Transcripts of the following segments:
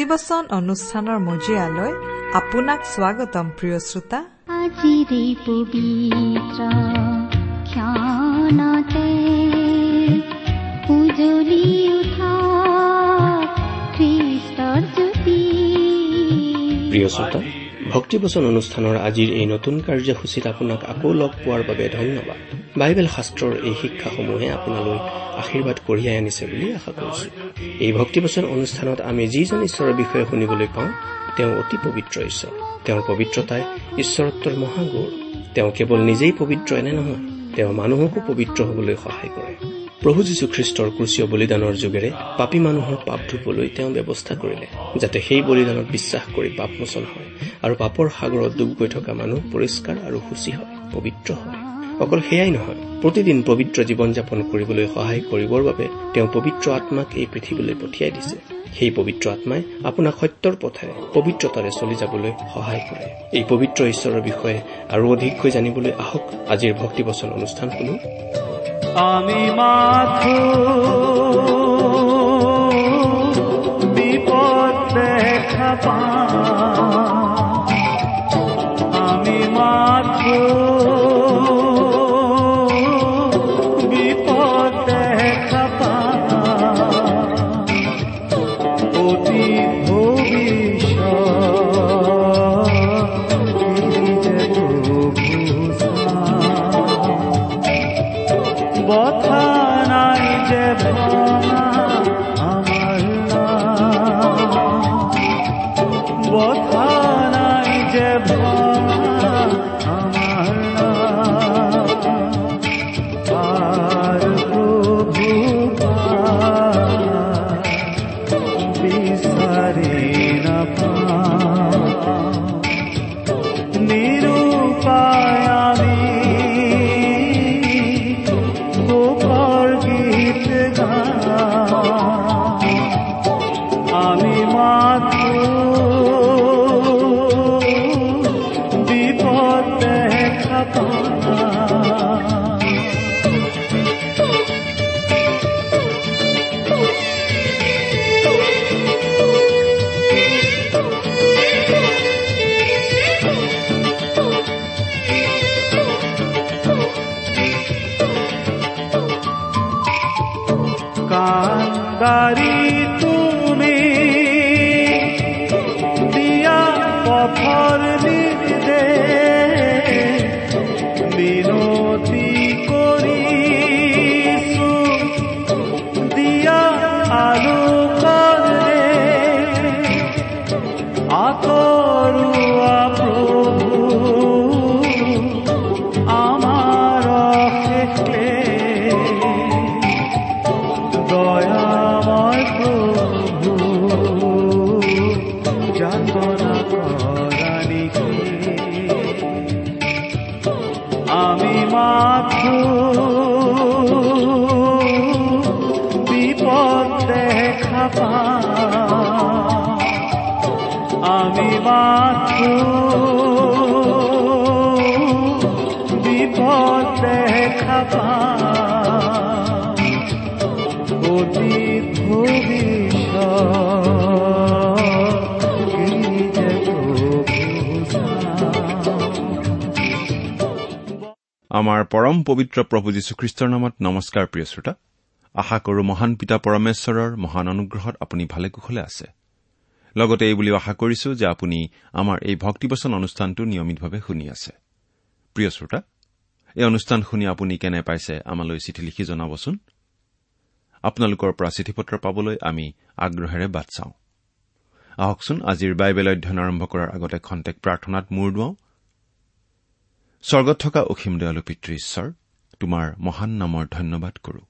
ভক্তিবচন অনুষ্ঠানৰ মজিয়ালৈ আপোনাক স্বাগতম প্ৰিয় শ্ৰোতা। আজিৰে পবিত্ৰ ক্ষণতে উজলি উঠা খ্ৰীষ্টৰ জ্যোতি। প্ৰিয় শ্ৰোতা ভক্তিবচন অনুষ্ঠানৰ আজিৰ এই নতুন কাৰ্যসূচীত আপোনাক আকৌ লগ পোৱাৰ বাবে ধন্যবাদ। বাইবেল শাস্ত্ৰৰ এই শিক্ষাসমূহে আপোনালৈ আশীৰ্বাদ কঢ়িয়াই আনিছে বুলি আশা কৰিছো। এই ভক্তিবচন অনুষ্ঠানত আমি যিজন ঈশ্বৰৰ বিষয়ে শুনিবলৈ পাওঁ তেওঁ অতি পবিত্ৰ ঈশ্বৰ। তেওঁৰ পবিত্ৰতাই ঈশ্বৰত্বৰ মহাগৌৰ। তেওঁ কেৱল নিজেই পবিত্ৰ এনে নহয় তেওঁ মানুহকো পবিত্ৰ হবলৈ সহায় কৰে। প্ৰভু যীশুখ্ৰীষ্টৰ ক্ৰুচীয় বলিদানৰ যোগেৰে পাপী মানুহৰ পাপ ধুবলৈ তেওঁ ব্যৱস্থা কৰিলে যাতে সেই বলিদানত বিশ্বাস কৰি পাপমোচন হয় আৰু পাপৰ সাগৰত ডুব গৈ থকা মানুহ পৰিষ্কাৰ আৰু সূচী হয় পবিত্ৰ হয়। অকল সেয়াই নহয় প্ৰতিদিন পবিত্ৰ জীৱন যাপন কৰিবলৈ সহায় কৰিবৰ বাবে তেওঁ পবিত্ৰ আত্মাক এই পৃথিৱীলৈ পঠিয়াই দিছে। সেই পবিত্ৰ আত্মাই আপোনাক সত্যৰ পথেৰে পবিত্ৰতাৰে চলি যাবলৈ সহায় কৰে। এই পবিত্ৰ ঈশ্বৰৰ বিষয়ে আৰু অধিককৈ জানিবলৈ আহক আজিৰ ভক্তিবচন অনুষ্ঠান শুনো আমি মাথো আমি মাথু বিপদ। অতি আমাৰ পৰম পবিত্ৰ প্ৰভু যীশুখ্ৰীষ্টৰ নামত নমস্কাৰ প্ৰিয় শ্ৰোতা। আশা কৰো মহান পিতা পৰমেশ্বৰৰ মহান অনুগ্ৰহত আপুনি ভালে কুশলে আছে। লগতে এই বুলিও আশা কৰিছো যে আপুনি আমাৰ এই ভক্তিবচন অনুষ্ঠানটো নিয়মিতভাৱে শুনি আছে। প্ৰিয় শ্ৰোতা এই অনুষ্ঠান শুনি আপুনি কেনে পাইছে আমালৈ চিঠি লিখি জনাবচোন। আপোনালোকৰ পৰা চিঠি পত্ৰ পাবলৈ আমি আগ্ৰহেৰে বাট চাওঁ। আহকচোন আজিৰ বাইবেল অধ্যয়ন আৰম্ভ কৰাৰ আগতে খন্তেক প্ৰাৰ্থনাত মূৰ দুৱাওঁ। স্বৰ্গত থকা অসীম দয়ালু পিতৃ ঈশ্বৰ তোমাৰ মহান নামৰ ধন্যবাদ কৰো।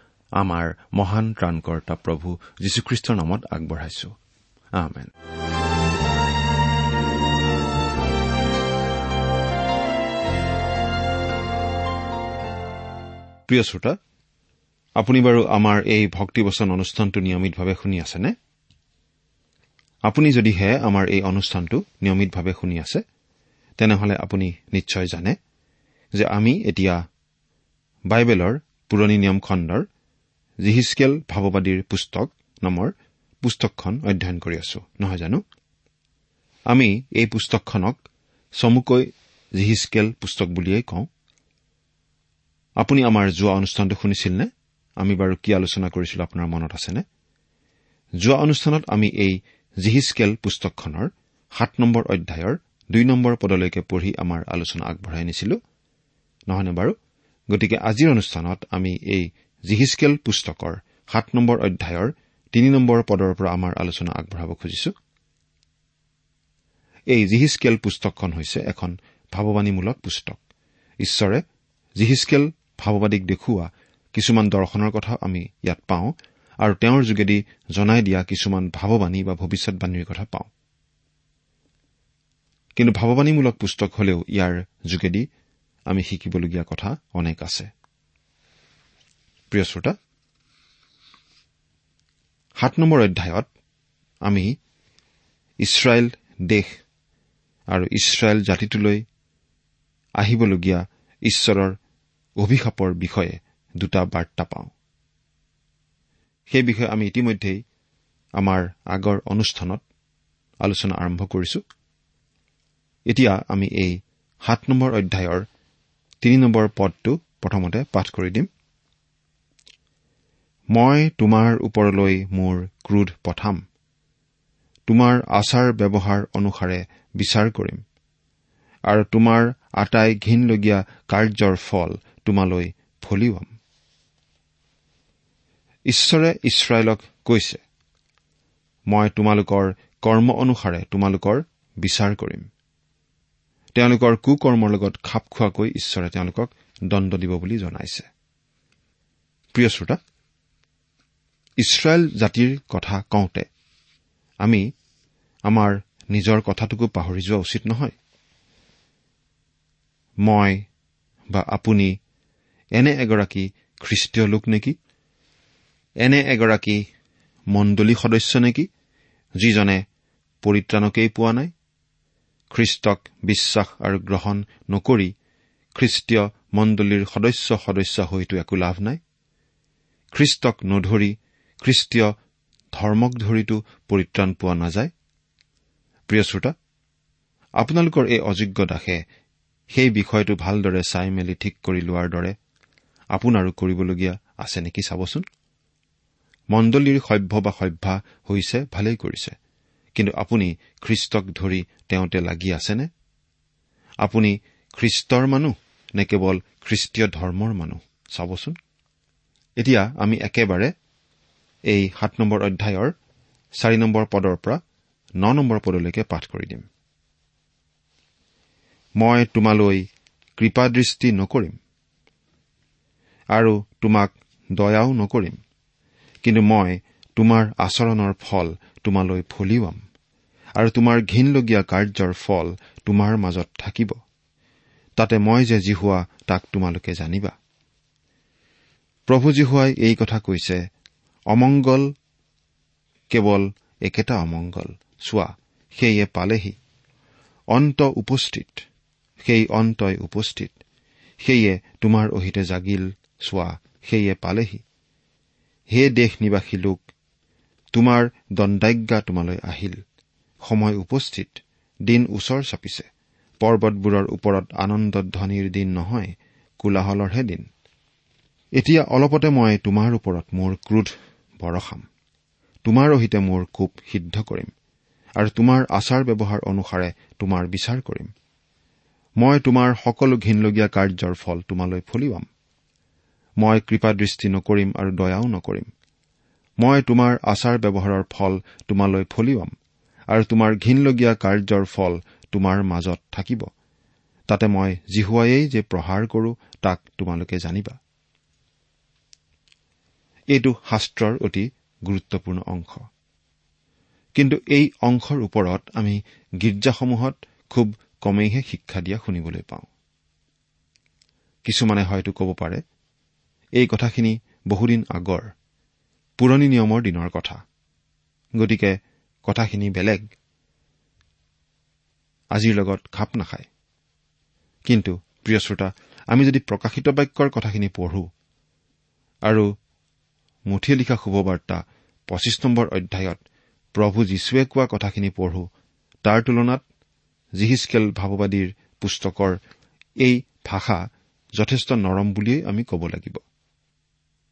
আমাৰ মহান ত্ৰাণকৰ্তা প্ৰভু যীশুখ্ৰীষ্টৰ নামত আগবঢ়াইছো। প্ৰিয় শ্ৰোতা আপুনি বাৰু আমাৰ এই ভক্তিবচন অনুষ্ঠানটো নিয়মিতভাৱে শুনি আছেনে? আপুনি যদিহে আমাৰ এই অনুষ্ঠানটো নিয়মিতভাৱে শুনি আছে তেনেহলে আপুনি নিশ্চয় জানে যে আমি এতিয়া বাইবেলৰ পুৰণি নিয়ম খণ্ডৰ জিহিচকেল ভাৱবাদীৰ পুস্তক নামৰ পুস্তকখন অধ্যয়ন কৰি আছো নহয় জানো? আমি এই পুস্তকখনক চমুকৈ জিহিচকেল পুস্তক বুলিয়েই কওঁ। আপুনি আমাৰ যোৱা অনুষ্ঠানটো শুনিছিল নে আমি বাৰু কি আলোচনা কৰিছিলো আপোনাৰ মনত আছেনে? যোৱা অনুষ্ঠানত আমি এই জিহিচকেল পুস্তকখনৰ সাত নম্বৰ অধ্যায়ৰ দুই নম্বৰ পদলৈকে পঢ়ি আমাৰ আলোচনা আগবঢ়াই নিছিলো নহয়নে বাৰু? গতিকে আজিৰ অনুষ্ঠানত আমি এই জিহিচকেল পুস্তকৰ সাত নম্বৰ অধ্যায়ৰ তিনি নম্বৰ পদৰ পৰা আমাৰ আলোচনা আগবঢ়াব খুজিছো। এই জিহিচকেল পুস্তকখন হৈছে এখন ভাৱবাণীমূলক পুস্তক। ঈশ্বৰে জিহিচকেল ভাৱবাদীক দেখুওৱা কিছুমান দৰ্শনৰ কথা আমি ইয়াত পাওঁ আৰু তেওঁৰ যোগেদি জনাই দিয়া কিছুমান ভাৱবাণী বা ভৱিষ্যৎবাণীৰ কথা পাওঁ। কিন্তু ভাৱবাণীমূলক পুস্তক হলেও ইয়াৰ যোগেদি আমি শিকিবলগীয়া কথা অনেক আছে। প্ৰিয় শ্ৰোতা সাত নম্বৰ অধ্যায়ত আমি ইছৰাইল দেশ আৰু ইছৰাইল জাতিটোলৈ আহিবলগীয়া ঈশ্বৰৰ অভিশাপৰ বিষয়ে দুটা বাৰ্তা পাওঁ। সেই বিষয়ে আমি ইতিমধ্যেই আমাৰ আগৰ অনুষ্ঠানত আলোচনা আৰম্ভ কৰিছো। এতিয়া আমি এই সাত নম্বৰ অধ্যায়ৰ তিনি নম্বৰ পদটো প্ৰথমতে পাঠ কৰি দিম। মই তোমাৰ ওপৰলৈ মোৰ ক্ৰোধ পঠাম। তোমাৰ আচাৰ ব্যৱহাৰ অনুসাৰে বিচাৰ কৰিম। আৰু তোমাৰ আটাই ঘীনলগীয়া কাৰ্যৰ ফল তোমালৈ ফলিওৱাম ঈশ্বৰে ইছৰাইলক কৈছে মই তোমালোকৰ কৰ্ম অনুসাৰে তোমালোকৰ বিচাৰ কৰিম। তেওঁলোকৰ কুকৰ্মৰ লগত খাপ খোৱাকৈ ঈশ্বৰে তেওঁলোকক দণ্ড দিব বুলি জনাইছে। প্ৰিয় শ্ৰোতা ইছৰাইল জাতিৰ কথা কওঁতে আমি আমাৰ নিজৰ কথাটোকো পাহৰি যোৱা উচিত নহয়। মই বা আপুনি এনে এগৰাকী খ্ৰীষ্টীয় লোক নেকি? এনে এগৰাকী মণ্ডলী সদস্য নেকি যিজনে পৰিত্ৰাণকেই পোৱা নাই? খ্ৰীষ্টক বিশ্বাস আৰু গ্ৰহণ নকৰি খ্ৰীষ্টীয় মণ্ডলীৰ সদস্য সদস্য হৈতো একো লাভ নাই? খ্ৰীষ্টক নধৰি খ্ৰীষ্টীয় ধৰ্মক ধৰিতো পৰিত্ৰাণ পোৱা নাযায়? প্ৰিয় শ্ৰোতা আপোনালোকৰ এই অযোগ্য দাসে সেই বিষয়টো ভালদৰে চাই মেলি ঠিক কৰি লোৱাৰ দৰে আপোনাৰো কৰিবলগীয়া আছে নেকি চাবচোন? মণ্ডলীৰ সভ্য বা সভ্যা হৈছে ভালেই কৰিছে। কিন্তু আপুনি খ্ৰীষ্টক ধৰি তেওঁতে লাগি আছেনে? আপুনি খ্ৰীষ্টৰ মানুহ নে কেৱল খ্ৰীষ্টীয় ধৰ্মৰ মানুহ? চাবচোন। এতিয়া আমি একেবাৰে এই সাত নম্বৰ অধ্যায়ৰ চাৰি নম্বৰ পদৰ পৰা ন নম্বৰ পদলৈকে পাঠ কৰি দিম। মই তোমালৈ কৃপাদৃষ্টি নকৰিম আৰু তোমাক দয়াও নকৰিম কিন্তু মই তোমাৰ আচৰণৰ ফল তোমালৈ ফলিওৱাম আৰু তোমাৰ ঘীনলগীয়া কাৰ্যৰ ফল তোমাৰ মাজত থাকিব। তাতে মই যে জিহুৱা তাক তোমালোকে জানিবা। প্ৰভু জীহুৱাই এই কথা কৈছে অমংগল কেৱল একেটা অমংগল চোৱা সেয়ে পালেহি। অন্ত উপস্থিত সেই অন্তই উপস্থিত। সেয়ে তোমাৰ অহিতে জাগিল চোৱা সেয়ে পালেহি। হে দেশ নিবাসী লোক তোমাৰ দণ্ডাজ্ঞা তোমালৈ আহিল। সময় উপস্থিত দিন ওচৰ চাপিছে। পৰ্বতবোৰৰ ওপৰত আনন্দধ্বনিৰ দিন নহয় কোলাহলৰহে দিন। এতিয়া অলপতে মই তোমাৰ ওপৰত মোৰ ক্ৰোধ বৰষাম তোমাৰ অহিতে মোৰ কোপ সিদ্ধ কৰিম আৰু তোমাৰ আচাৰ ব্যৱহাৰ অনুসাৰে তোমাৰ বিচাৰ কৰিম। মই তোমাৰ সকলো ঘীনলগীয়া কাৰ্যৰ ফল তোমালৈ ফলিওৱাম মই কৃপাদৃষ্টি নকৰিম আৰু দয়াও নকৰিম। মই তোমাৰ আচাৰ ব্যৱহাৰৰ ফল তোমালৈ ফলিওৱাম আৰু তোমাৰ ঘীনলগীয়া কাৰ্যৰ ফল তোমাৰ মাজত থাকিব। তাতে মই জিহুৱায়েই যে প্ৰহাৰ কৰো তাক তোমালোকে জানিবা। এইটো শাস্ত্ৰৰ অতি গুৰুত্বপূৰ্ণ অংশ। কিন্তু এই অংশৰ ওপৰত আমি গীৰ্জাসমূহত খুব কমেইহে শিক্ষা দিয়া শুনিবলৈ পাওঁ। কিছুমানে হয়তো ক'ব পাৰে এই কথাখিনি বহুদিন আগৰ পুৰণি নিয়মৰ দিনৰ কথা। গতিকে কথাখিনি বেলেগ। আজিৰ লগত খাপ নাখায়। কিন্তু প্ৰিয় শ্ৰোতা আমি যদি প্ৰকাশিত বাক্যৰ কথাখিনি পঢ়ো আৰু মুঠিয়ে লিখা শুভবাৰ্তা পঁচিছ নম্বৰ অধ্যায়ত প্ৰভু যীশুৱে কোৱা কথাখিনি পঢ়ো। তাৰ তুলনাত জিহিচকেল ভাৱবাদীৰ পুস্তকৰ এই ভাষা যথেষ্ট নৰম বুলিয়েই আমি ক'ব লাগিব।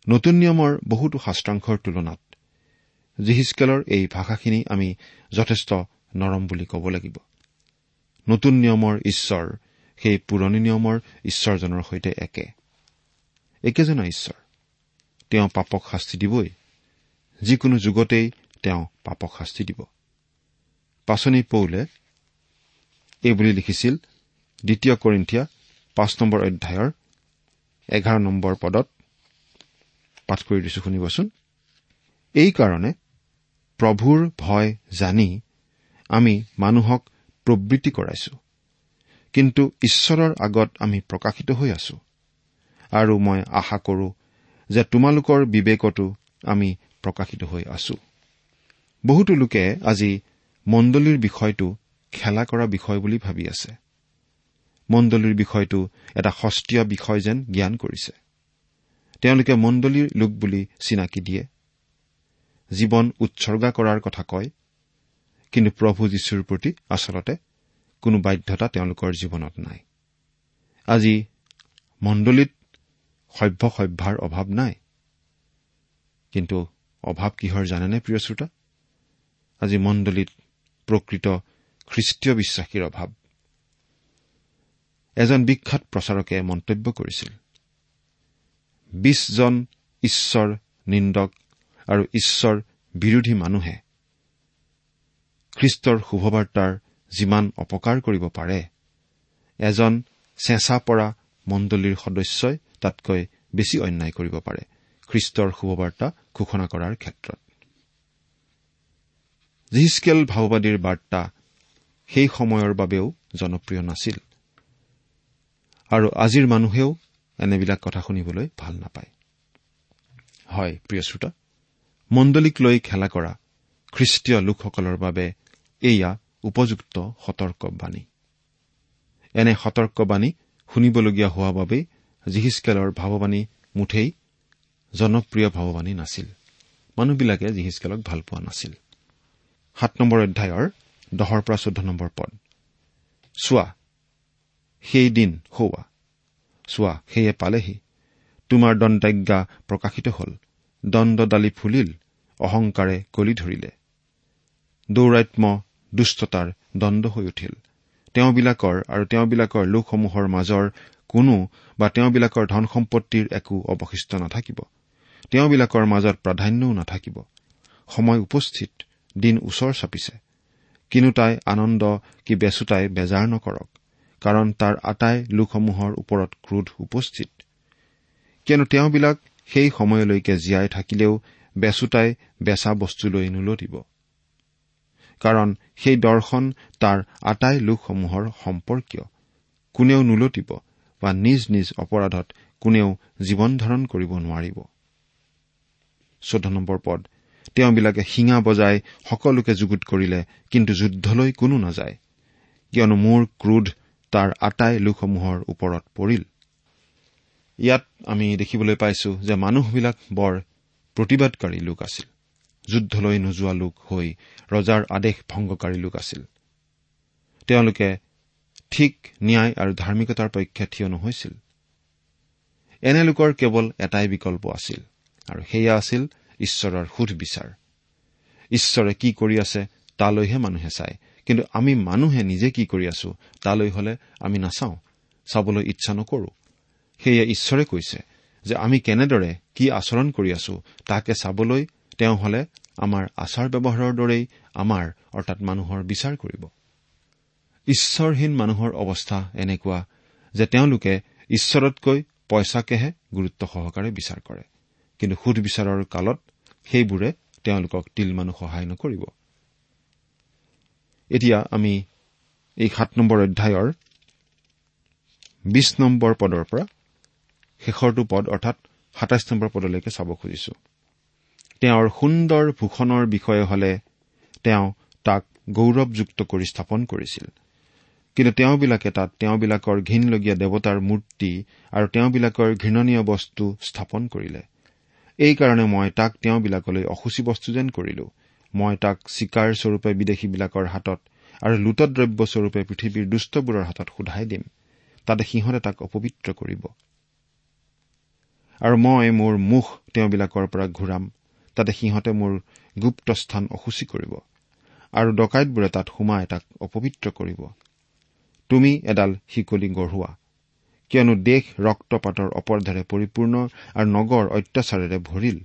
নতুন নিয়মৰ বহুতো শাস্ত্ৰাংশৰ তুলনাত জিহিচকেলৰ এই ভাষাখিনি আমি যথেষ্ট নৰম বুলি ক'ব লাগিব। নতুন নিয়মৰ ঈশ্বৰ সেই পুৰণি নিয়মৰ ঈশ্বৰজনৰ সৈতে একে। একেজনা ঈশ্বৰ। তেওঁ পাপক শাস্তি দিবই। যিকোনো যুগতেই তেওঁ পাপক শাস্তি দিব। পাচনি পৌলে এইবুলি লিখিছিল দ্বিতীয় কৰিন্ঠিয়া পাঁচ নম্বৰ অধ্যায়ৰ এঘাৰ নম্বৰ পদত পাঠ কৰি দিছো শুনিবচোন। এইকাৰণে প্ৰভুৰ ভয় জানি আমি মানুহক প্ৰবৃত্তি কৰাইছো। কিন্তু ঈশ্বৰৰ আগত আমি প্ৰকাশিত হৈ আছো। আৰু মই আশা কৰো যে তোমালোকৰ বিবেকতো আমি প্ৰকাশিত হৈ আছো। বহুতো লোকে আজি মণ্ডলীৰ বিষয়টো খেলা কৰা বিষয় বুলি ভাবি আছে। মণ্ডলীৰ বিষয়টো এটা সস্তীয় বিষয় যেন জ্ঞান কৰিছে। তেওঁলোকে মণ্ডলীৰ লোক বুলি চিনাকি দিয়ে। জীৱন উৎসৰ্গা কৰাৰ কথা কয়। কিন্তু প্ৰভু যীশুৰ প্ৰতি আচলতে কোনো বাধ্যতা তেওঁলোকৰ জীৱনত নাই। আজি মণ্ডলীত সভ্য সভ্যাৰ অভাৱ নাই। কিন্তু অভাৱ কিহৰ জানেনে প্ৰিয় শ্ৰোতা? আজি মণ্ডলীত প্ৰকৃত খ্ৰীষ্টীয় বিশ্বাসীৰ অভাৱ। এজন বিখ্যাত প্ৰচাৰকে মন্তব্য কৰিছিল বিশজন ঈশ্বৰ নিন্দক আৰু ঈশ্বৰ বিৰোধী মানুহে খ্ৰীষ্টৰ শুভবাৰ্তাৰ যিমান অপকাৰ কৰিব পাৰে এজন চেঁচা পৰা মণ্ডলীৰ সদস্যই তাতকৈ বেছি অন্যায় কৰিব পাৰে। খ্ৰীষ্টৰ শুভবাৰ্তা ঘোষণা কৰাৰ ক্ষেত্ৰত। জিহিচকেল ভাওবাদীৰ বাৰ্তা সেই সময়ৰ বাবেও জনপ্ৰিয় নাছিল। আৰু আজিৰ মানুহেও এনেবিলাক কথা শুনিবলৈ ভাল নাপায়। হয় প্ৰিয় শ্ৰোতা মণ্ডলীক লৈ খেলা কৰা খ্ৰীষ্টীয় লোকসকলৰ বাবে এয়া উপযুক্ত সতৰ্কবাণী। এনে সতৰ্কবাণী শুনিবলগীয়া হোৱা বাবেই জিহিচকেলৰ ভাৱবাণী মুঠেই জনপ্ৰিয় ভাৱবাণী নাছিল। মানুহবিলাকে জিহিচকেলক ভাল পোৱা নাছিল। সাত নম্বৰ অধ্যায়ৰ দহৰ পৰা চৈধ্য নম্বৰ পদ। চোৱা সেই দিন সৌৱা চোৱা সেয়ে পালেহি। তোমাৰ দণ্ডাজ্ঞা প্ৰকাশিত হল। দণ্ডদালি ফুলিল অহংকাৰে কলি ধৰিলে। দৌৰাত্ম দুষ্টতাৰ দণ্ড হৈ উঠিল। তেওঁবিলাকৰ আৰু তেওঁবিলাকৰ লোকসমূহৰ মাজৰ কোনো বা তেওঁবিলাকৰ ধন সম্পত্তিৰ একো অৱশিষ্ট নাথাকিব। তেওঁবিলাকৰ মাজত প্ৰাধান্যও নাথাকিব। সময় উপস্থিত দিন ওচৰ চাপিছে। কিনোতাই আনন্দ কি বেচোতাই বেজাৰ নকৰক কাৰণ তাৰ আটাই লোকসমূহৰ ওপৰত ক্ৰোধ উপস্থিত। কিয়নো তেওঁবিলাক সেই সময়লৈকে জীয়াই থাকিলেও বেচোতাই বেচা বস্তুলৈ নোলটিব। কাৰণ সেই দৰ্শন তাৰ আটাই লোকসমূহৰ সম্পৰ্কীয়। কোনেও নোলটিব বা নিজ নিজ অপৰাধত কোনেও জীৱন ধাৰণ কৰিব নোৱাৰিব। পদ তেওঁবিলাকে শিঙা বজাই সকলোকে যুগুত কৰিলে কিন্তু যুদ্ধলৈ কোনো নাযায়। কিয়নো মোৰ ক্ৰোধ তাৰ আটাই লোকসমূহৰ ওপৰত পৰিল। ইয়াত আমি দেখিবলৈ পাইছো যে মানুহবিলাক বৰ প্ৰতিবাদকাৰী লোক আছিল। যুদ্ধলৈ নোযোৱা লোক হৈ ৰজাৰ আদেশ ভংগকাৰী লোক আছিল। তেওঁলোকে ঠিক ন্যায় আৰু ধাৰ্মিকতাৰ পক্ষে থিয় নহৈছিল। এনে লোকৰ কেৱল এটাই বিকল্প আছিল আৰু সেয়া আছিল ঈশ্বৰৰ সুধবিচাৰ। ঈশ্বৰে কি কৰি আছে তালৈহে মানুহে চায় কিন্তু আমি মানুহে নিজে কি কৰি আছো তালৈ হলে আমি নাচাওঁ চাবলৈ ইচ্ছা নকৰো। সেয়ে ঈশ্বৰে কৈছে যে আমি কেনেদৰে কি আচৰণ কৰি আছো তাকে চাবলৈ তেওঁ হলে আমাৰ আচাৰ ব্যৱহাৰৰ দৰেই আমাৰ অৰ্থাৎ মানুহৰ বিচাৰ কৰিব। ঈশ্বৰহীন মানুহৰ অৱস্থা এনেকুৱা যে তেওঁলোকে ঈশ্বৰতকৈ পইচাকেহে গুৰুত্ব সহকাৰে বিচাৰ কৰে। কিন্তু সুধবিচাৰৰ কালত সেইবোৰে তেওঁলোকক তিল মানুহ সহায় নকৰিব। এতিয়া আমি এই সাত নম্বৰ অধ্যায়ৰ বিশ নম্বৰ পদৰ পৰা শেষৰটো পদ অৰ্থাৎ সাতাইছ নম্বৰ পদলৈকে চাব খুজিছো। তেওঁৰ সুন্দৰ ভূষণৰ বিষয়ে হলে তেওঁ তাক গৌৰৱযুক্ত কৰি স্থাপন কৰিছিল। কিন্তু তেওঁবিলাকে তাত তেওঁবিলাকৰ ঘীনলগীয়া দেৱতাৰ মূৰ্তি আৰু তেওঁবিলাকৰ ঘৃণনীয় বস্তু স্থাপন কৰিলে। এইকাৰণে মই তাক তেওঁবিলাকলৈ অসুচী বস্তু যেন কৰিলো। মই তাক চিকাৰ স্বৰূপে বিদেশীবিলাকৰ হাতত আৰু লুটদ্ৰব্য স্বৰূপে পৃথিৱীৰ দুষ্টবোৰৰ হাতত সোধাই দিম। তাতে সিহঁতে তাক অপবিত্ৰ কৰিব। আৰু মই মোৰ মুখ তেওঁবিলাকৰ পৰা ঘূৰাম। তাতে সিহঁতে মোৰ গুপ্ত স্থান অসুচী কৰিব। আৰু ডকাইতবোৰে তাত সোমাই তাক অপবিত্ৰ কৰিব। তুমি এডাল শিকলি গঢ়োৱা কিয়নো দেশ ৰক্তপাতৰ অপৰাধেৰে পৰিপূৰ্ণ আৰু নগৰ অত্যাচাৰেৰে ভৰিল।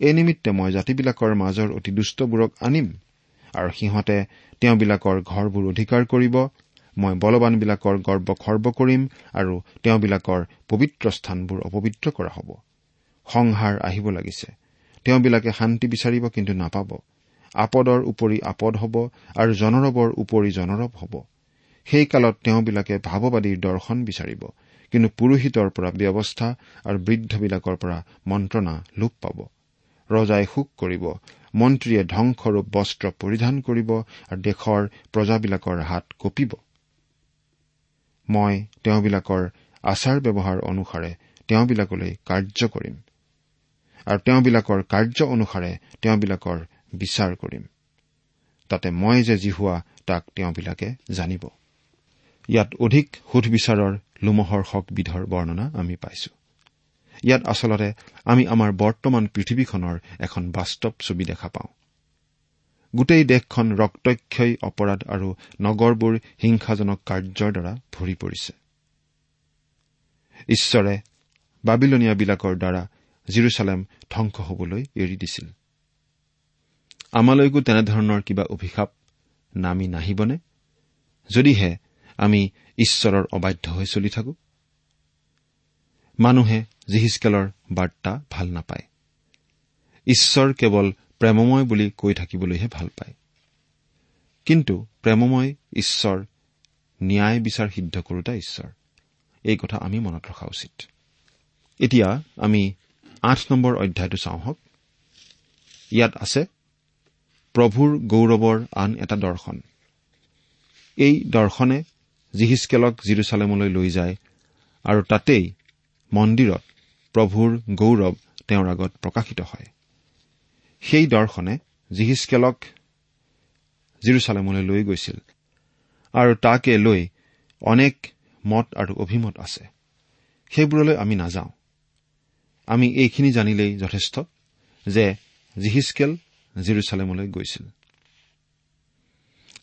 এই নিমিত্তে মই জাতিবিলাকৰ মাজৰ অতি দুষ্টবোৰক আনিম আৰু সিহঁতে তেওঁবিলাকৰ ঘৰবোৰ অধিকাৰ কৰিব। মই বলৱানবিলাকৰ গৰ্ব খৰ্ব কৰিম আৰু তেওঁবিলাকৰ পবিত্ৰ স্থানবোৰ অপবিত্ৰ কৰা হ'ব। সংহাৰ আহিব লাগিছে। তেওঁবিলাকে শান্তি বিচাৰিব কিন্তু নাপাব। আপদৰ উপৰি আপদ হ'ব আৰু জনৰৱৰ উপৰি জনৰৱ হ'ব। সেই কালত তেওঁবিলাকে ভাৱবাদীৰ দৰ্শন বিচাৰিব। কিন্তু পুৰোহিতৰ পৰা ব্যৱস্থা আৰু বৃদ্ধবিলাকৰ পৰা মন্ত্ৰণা লোপ পাব। ৰজাই শোক কৰিব মন্ত্ৰীয়ে ধ্বংসৰূপ বস্ত্ৰ পৰিধান কৰিব আৰু দেশৰ প্ৰজাবিলাকৰ হাত কঁপিব। মই তেওঁবিলাকৰ আচাৰ ব্যৱহাৰ অনুসাৰে তেওঁবিলাকলৈ কাৰ্য কৰিম আৰু তেওঁবিলাকৰ কাৰ্য অনুসাৰে তেওঁবিলাকৰ বিচাৰ কৰিম। তাতে মই যে যি হোৱা তাক তেওঁবিলাকে জানিব। ইয়াত অধিক সুধবিচাৰৰ লোমহৰ্ষকবিধৰ বৰ্ণনা আমি পাইছো। ইয়াত আচলতে আমি আমাৰ বৰ্তমান পৃথিৱীখনৰ এখন বাস্তৱ ছবি দেখা পাওঁ। গোটেই দেশখন ৰক্তক্ষয় অপৰাধ আৰু নগৰবোৰ হিংসাজনক কাৰ্যৰ দ্বাৰা ভৰি পৰিছে। ঈশ্বৰে বাবিলনীয়াবিলাকৰ দ্বাৰা জিৰচালেম ধ্বংস হবলৈ এৰি দিছিল। আমালৈকো তেনেধৰণৰ কিবা অভিশাপ নামি নাহিবনে? যদিহে আমি ঈশ্বৰৰ অবাধ্য হৈ চলি থাকো। মানুহে জিহিচকেলৰ বাৰ্তা ভাল নাপায়। ঈশ্বৰ কেৱল প্ৰেমময় বুলি কৈ থাকিবলৈহে ভাল পায়। কিন্তু প্ৰেমময় ঈশ্বৰ ন্যায় বিচাৰ সিদ্ধ কৰোতা ঈশ্বৰ। এই কথা আমি মনত ৰখা উচিত। এতিয়া আমি আঠ নম্বৰ অধ্যায়টো চাওঁ হওক। ইয়াত আছে প্ৰভুৰ গৌৰৱৰ আন এটা দৰ্শন। এই দৰ্শনে জিহিচকেলক জিৰচালেমলৈ লৈ যায় আৰু তাতেই মন্দিৰত প্ৰভুৰ গৌৰৱ তেওঁৰ আগত প্ৰকাশিত হয়। সেই দৰ্শনে জিহিচকেলক জিৰচালেমলৈ লৈ গৈছিল আৰু তাকে লৈ অনেক মত আৰু অভিমত আছে। সেইবোৰলৈ আমি নাযাওঁ। আমি এইখিনি জানিলেই যথেষ্ট যে জিহিচকেল জিৰচালেমলৈ গৈছিল।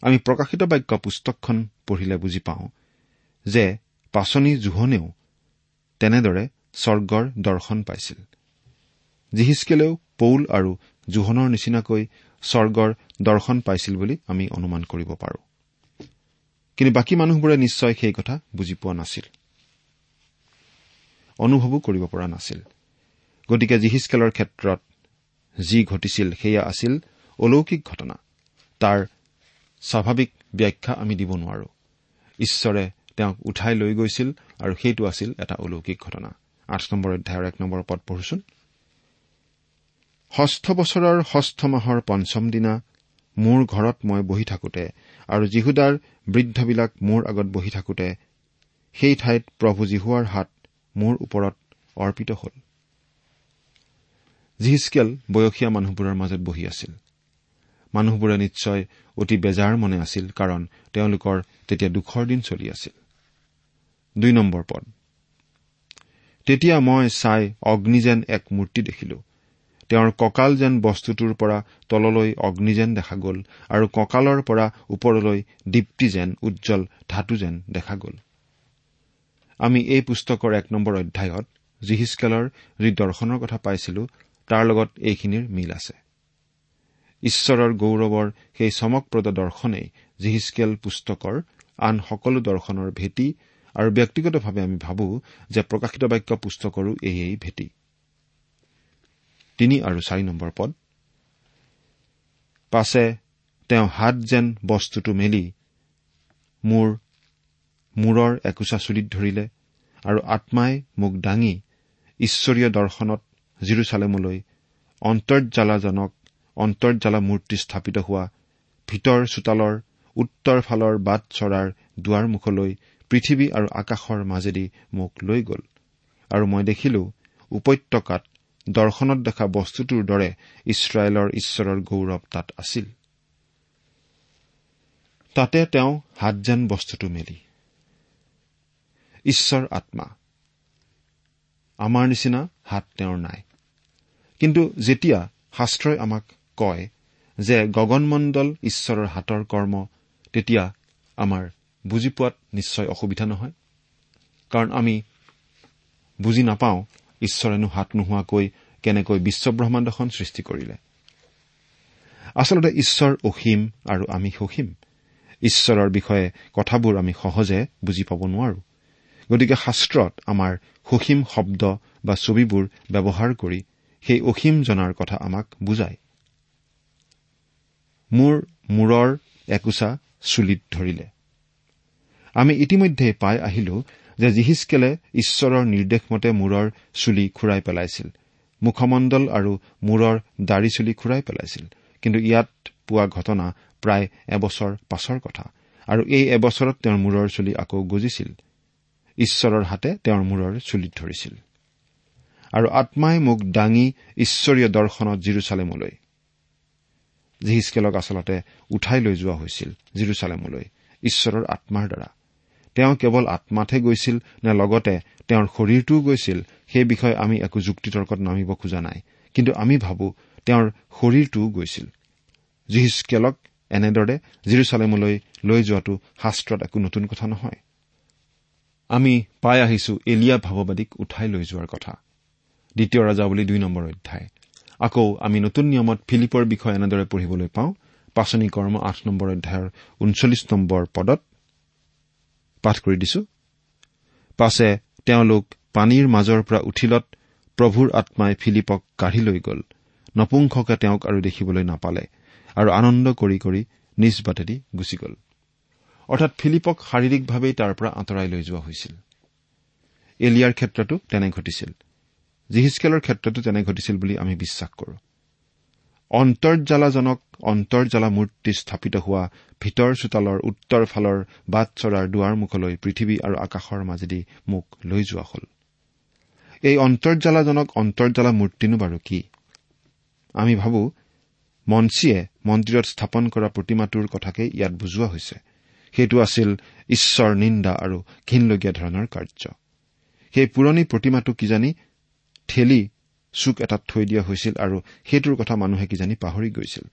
আমি প্ৰকাশিত বাক্য পুস্তকখন পঢ়িলে বুজি পাওঁ যে পাচনি জোহনেও তেনেদৰে স্বৰ্গৰ দৰ্শন পাইছিল। জিহিচকেলেও পৌল আৰু জোহনৰ নিচিনাকৈ স্বৰ্গৰ দৰ্শন পাইছিল বুলি আমি অনুমান কৰিব পাৰো। কিন্তু বাকী মানুহবোৰে নিশ্চয় সেই কথা বুজি পোৱা নাছিল। অনুভৱো কৰিব পৰা নাছিল। গতিকে জিহিচকেলৰ ক্ষেত্ৰত যি ঘটিছিল সেয়া আছিল অলৌকিক ঘটনা। তাৰ স্বাভাৱিক ব্যাখ্যা আমি দিব নোৱাৰো। ঈশ্বৰে তেওঁক উঠাই লৈ গৈছিল আৰু সেইটো আছিল এটা অলৌকিক ঘটনা। আঠ নম্বৰ অধ্যায়ৰ এক নম্বৰ পদ পঢ়োচোন। ষষ্ঠ বছৰৰ ষষ্ঠ মাহৰ পঞ্চম দিনা মোৰ ঘৰত মই বহি থাকোতে আৰু যীহুদাৰ বৃদ্ধবিলাক মোৰ আগত বহি থাকোতে সেই ঠাইত প্ৰভু জীহুৱাৰ হাত মোৰ ওপৰত অৰ্পিত হ'ল। জিহিচকেল বয়সীয়া মানুহবোৰৰ মাজত বহি আছিল। মানুহবোৰে নিশ্চয় অতি বেজাৰ মনে আছিল কাৰণ তেওঁলোকৰ তেতিয়া দুখৰ দিন চলি আছিল। পদ। তেতিয়া মই চাই অগ্নি যেন এক মূৰ্তি দেখিলো। তেওঁৰ কঁকাল যেন বস্তুটোৰ পৰা তললৈ অগ্নি যেন দেখা গ'ল আৰু কঁকালৰ পৰা ওপৰলৈ দীপ্তি যেন উজ্জ্বল ধাতু যেন দেখা গ'ল। আমি এই পুস্তকৰ এক নম্বৰ অধ্যায়ত জিহিচকেলৰ যি দৰ্শনৰ কথা পাইছিলো তাৰ লগত এইখিনিৰ মিল আছে। ঈশ্বৰৰ গৌৰৱৰ সেই চমকপ্ৰদ দৰ্শনেই জিহিচকেল পুস্তকৰ আন সকলো দৰ্শনৰ ভেটি আৰু ব্যক্তিগতভাৱে আমি ভাবো যে প্ৰকাশিত বাক্য পুস্তকৰো এয়েই ভেটি। পদ। পাছে তেওঁ হাত যেন বস্তুটো মেলি মোৰ মূৰৰ একোচা চুলিত ধৰিলে আৰু আত্মাই মোক দাঙি ঈশ্বৰীয় দৰ্শনত জিৰচালেমলৈ অন্তৰ্জালাজনক অন্তৰ্জালা মূৰ্তি স্থাপিত হোৱা ভিতৰ চোতালৰ উত্তৰ ফালৰ বাট চৰাৰ দুৱাৰমুখলৈ পৃথিৱী আৰু আকাশৰ মাজেদি মোক লৈ গ'ল। আৰু মই দেখিলো উপত্যকাত দৰ্শনত দেখা বস্তুটোৰ দৰে ইছৰাইলৰ ঈশ্বৰৰ গৌৰৱ তাত আছিল। তাতে তেওঁ হাত যেন বস্তুটো মেলি। ঈশ্বৰ আত্মা। আমাৰ নিচিনা হাত তেওঁৰ নাই। কিন্তু যেতিয়া শাস্ত্ৰই আমাক কয় যে গগনমণ্ডল ঈশ্বৰৰ হাতৰ কৰ্ম তেতিয়া আমাৰ বুজি পোৱাত নিশ্চয় অসুবিধা নহয়। কাৰণ আমি বুজি নাপাওঁ ঈশ্বৰেনো হাত নোহোৱাকৈ কেনেকৈ বিশ্বব্ৰহ্মাণ্ডখন সৃষ্টি কৰিলে। আচলতে ঈশ্বৰ অসীম আৰু আমি সসীম ঈশ্বৰৰ বিষয়ে কথাবোৰ আমি সহজে বুজি পাব নোৱাৰো। গতিকে শাস্ত্ৰত আমাৰ সসীম শব্দ বা ছবিবোৰ ব্যৱহাৰ কৰি সেই অসীম জনাৰ কথা আমাক বুজায়। মোৰ মূৰৰ একোচা চুলিত ধৰিলে। আমি ইতিমধ্যে পাই আহিলো যে জিহিচকেলে ঈশ্বৰৰ নিৰ্দেশমতে মূৰৰ চুলি খুৰাই পেলাইছিল মুখমণ্ডল আৰু মূৰৰ দাড়ি চুলি খুৰাই পেলাইছিল। কিন্তু ইয়াত পোৱা ঘটনা প্ৰায় এবছৰ পাছৰ কথা আৰু এই এবছৰত তেওঁৰ মূৰৰ চুলি আকৌ গজিছিল। ঈশ্বৰৰ হাতে তেওঁৰ মূৰৰ চুলিত ধৰিছিল। আৰু আত্মাই মোক দাঙি ঈশ্বৰীয় দৰ্শনত জিৰচালেমলৈ জিহিচকেলক আচলতে উঠাই লৈ যোৱা হৈছিল জিৰচালেমলৈ ঈশ্বৰৰ আত্মাৰ দ্বাৰা। তেওঁ কেৱল আত্মাতহে গৈছিল নে লগতে তেওঁৰ শৰীৰটোও গৈছিল সেই বিষয়ে আমি একো যুক্তিতৰ্কত নামিব খোজা নাই। কিন্তু আমি ভাবো তেওঁৰ শৰীৰটোও গৈছিল। জিহিচকেলক এনেদৰে জিৰচালেমলৈ লৈ যোৱাটো শাস্ত্ৰত একো নতুন কথা নহয়। আমি পাই আহিছো এলিয়া ভাৱবাদীক উঠাই লৈ যোৱাৰ কথা। দ্বিতীয় ৰজা বুলি দুই নম্বৰ অধ্যায়। আকৌ আমি নতুন নিয়মত ফিলিপৰ বিষয়ে এনেদৰে পঢ়িবলৈ পাওঁ। পাচনি কৰ্ম আঠ নম্বৰ অধ্যায়ৰ ঊনচল্লিছ নম্বৰ পদত পাঠ কৰি দিছো। পাছে তেওঁলোক পানীৰ মাজৰ পৰা উঠিলত প্ৰভুৰ আত্মাই ফিলিপক কাঢ়ি লৈ গ'ল। নপুংসকে তেওঁক আৰু দেখিবলৈ নাপালে আৰু আনন্দ কৰি কৰি নিজ বাটেদি গুচি গ'ল। অৰ্থাৎ ফিলিপক শাৰীৰিকভাৱেই তাৰ পৰা আঁতৰাই লৈ যোৱা হৈছিল। এলিয়াৰ ক্ষেত্ৰতো তেনে ঘটিছিল। জিহিচকেলৰ ক্ষেত্ৰতো তেনে ঘটিছিল বুলি আমি বিশ্বাস কৰো। অন্তৰ্জালাজনক অন্তৰ্জালা মূৰ্তি স্থাপিত হোৱা ভিতৰ চোতালৰ উত্তৰ ফালৰ বাট চৰাৰ দুৱাৰমুখলৈ পৃথিৱী আৰু আকাশৰ মাজেদি মোক লৈ যোৱা হ'ল। এই অন্তৰ্জালাজনক অন্তৰ্জালা মূৰ্তিনো বাৰু কি? আমি ভাবো মঞ্চীয়ে মন্দিৰত স্থাপন কৰা প্ৰতিমাটোৰ কথাকেই ইয়াত বুজোৱা হৈছে। সেইটো আছিল ঈশ্বৰ নিন্দা আৰু ঘীনলগীয়া ধৰণৰ কাৰ্য। সেই পুৰণি প্ৰতিমাটো কিজানি ঠেলি চুক এটাত থৈ দিয়া হৈছিল আৰু সেইটোৰ কথা মানুহে কিজানি পাহৰি গৈছিল।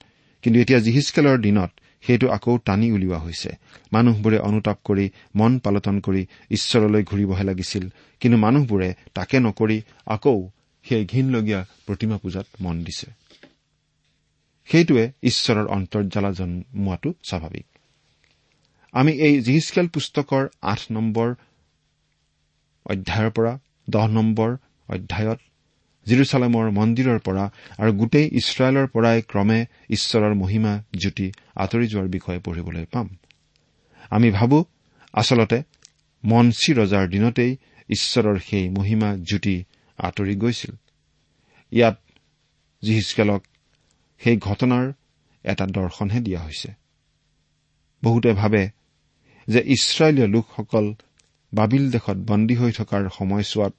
কিন্তু এতিয়া জিহিচকেলৰ দিনত সেইটো আকৌ টানি উলিওৱা হৈছে। মানুহবোৰে অনুতাপ কৰি মন পালটন কৰি ঈশ্বৰলৈ ঘূৰিবহে লাগিছিল। কিন্তু মানুহবোৰে তাকে নকৰি আকৌ সেই ঘীনলগীয়া প্ৰতিমা পূজাত মন দিছে। সেইটোৱে ঈশ্বৰৰ অন্তৰ্জালা জন্মোৱাটো স্বাভাৱিক। আমি এই জিহিচকেল পুস্তকৰ আঠ নম্বৰ অধ্যায়ৰ পৰা দহ নম্বৰ অধ্যায়ত জিৰচালেমৰ মন্দিৰৰ পৰা আৰু গোটেই ইছৰাইলৰ পৰাই ক্ৰমে ঈশ্বৰৰ মহিমা জ্যোতি আঁতৰি যোৱাৰ বিষয়ে পঢ়িবলৈ পাম। আমি ভাবো আচলতে মনচী ৰজাৰ দিনতেই ঈশ্বৰৰ সেই মহিমা জ্যোতি আঁতৰি গৈছিল। ইয়াত জিহিচকেলক সেই ঘটনাৰ এটা দৰ্শনহে দিয়া হৈছে। বহুতে ভাবে যে ইছৰাইলীয় লোকসকল বাবিল দেশত বন্দী হৈ থকাৰ সময়ছোৱাত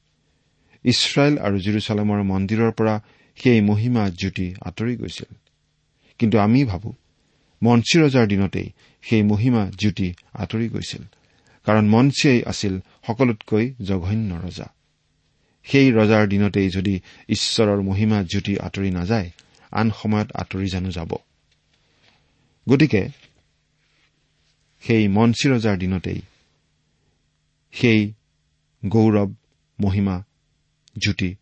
ইছৰাইল আৰু জিৰচালেমৰ মন্দিৰৰ পৰা সেই মহিমা জ্যোতি আঁতৰি গৈছিল। কিন্তু আমি ভাবো মঞ্চী ৰজাৰ দিনতেই সেই মহিমা জ্যোতি আঁতৰি গৈছিল কাৰণ মঞ্চীয়েই আছিল সকলোতকৈ জঘন্য ৰজা। সেই ৰজাৰ দিনতেই যদি ঈশ্বৰৰ মহিমা জ্যোতি আঁতৰি নাযায় আন সময়ত আঁতৰি জানো যাব। গতিকে সেই মঞ্চী ৰজাৰ দিনতেই সেই গৌৰৱ মহিমা জ্যোতি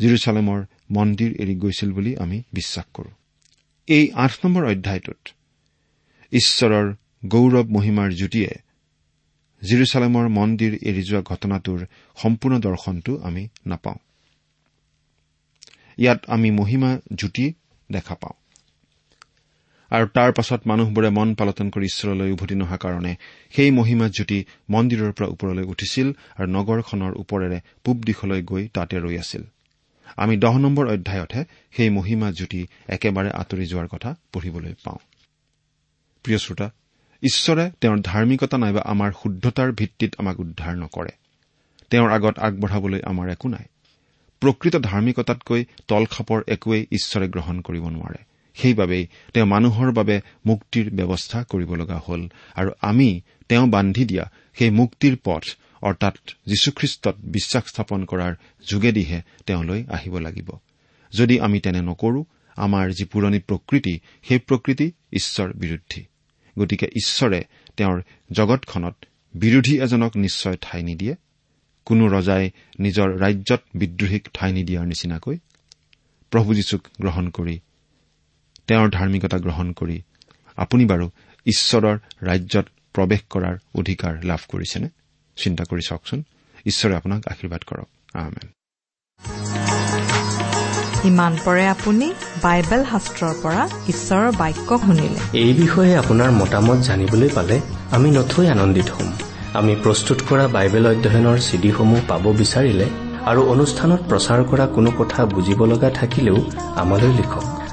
জিৰচালেমৰ মন্দিৰ এৰি গৈছিল বুলি আমি বিশ্বাস কৰো। এই আঠ নম্বৰ অধ্যায়টোত ঈশ্বৰৰ গৌৰৱ মহিমাৰ জ্যোতিয়ে জিৰচালেমৰ মন্দিৰ এৰি যোৱা ঘটনাটোৰ সম্পূৰ্ণ দৰ্শনটো আমি নাপাওঁ। ইয়াত আমি মহিমা জ্যোতি দেখা পাওঁ। আৰু তাৰ পাছত মানুহবোৰে মন পালটন কৰি ঈশ্বৰলৈ উভতি নহা কাৰণে সেই মহিমা জ্যোতি মন্দিৰৰ পৰা ওপৰলৈ উঠিছিল আৰু নগৰখনৰ ওপৰেৰে পূব দিশলৈ গৈ তাতে ৰৈ আছিল। আমি দহ নম্বৰ অধ্যায়তহে সেই মহিমা জ্যোতি একেবাৰে আঁতৰি যোৱাৰ কথা পঢ়িবলৈ পাওঁ। প্ৰিয় শ্ৰোতা ঈশ্বৰে তেওঁৰ ধাৰ্মিকতা নাইবা আমাৰ শুদ্ধতাৰ ভিত্তিত আমাক উদ্ধাৰ নকৰে। তেওঁৰ আগত আগবঢ়াবলৈ আমাৰ একো নাই। প্ৰকৃত ধাৰ্মিকতাতকৈ তলখাপৰ একোৱেই ঈশ্বৰে গ্ৰহণ কৰিব নোৱাৰে। সেইবাবেই তেওঁ মানুহৰ বাবে মুক্তিৰ ব্যৱস্থা কৰিব লগা হ'ল আৰু আমি তেওঁ বান্ধি দিয়া সেই মুক্তিৰ পথ অৰ্থাৎ যীশুখ্ৰীষ্টত বিশ্বাস স্থাপন কৰাৰ যোগেদিহে তেওঁলৈ আহিব লাগিব। যদি আমি তেনে নকৰো আমাৰ যি পুৰণি প্ৰকৃতি সেই প্ৰকৃতি ঈশ্বৰ বিৰুদ্ধী। গতিকে ঈশ্বৰে তেওঁৰ জগতখনত বিৰোধী এজনক নিশ্চয় ঠাই নিদিয়ে। কোনো ৰজাই নিজৰ ৰাজ্যত বিদ্ৰোহীক ঠাই নিদিয়াৰ নিচিনাকৈ। প্ৰভু যীশুক গ্ৰহণ কৰি তেওঁৰ ধাৰ্মিকতা গ্ৰহণ কৰি আপুনি বাৰু ঈশ্বৰৰ ৰাজ্যত প্ৰৱেশ কৰাৰ অধিকাৰ লাভ কৰিছেনে? চিন্তা কৰি চাওকচোন। ঈশ্বৰে আপোনাক আশীৰ্বাদ কৰক। ইমান পৰে আপুনি বাইবেল শাস্ত্ৰৰ পৰা ঈশ্বৰৰ বাক্য শুনিলে। এই বিষয়ে আপোনাৰ মতামত জানিবলৈ পালে আমি নথৈ আনন্দিত হ'ম। আমি প্ৰস্তুত কৰা বাইবেল অধ্যয়নৰ চিডিসমূহ পাব বিচাৰিলে আৰু অনুষ্ঠানত প্ৰচাৰ কৰা কোনো কথা বুজিব লগা থাকিলেও আমালৈ লিখক।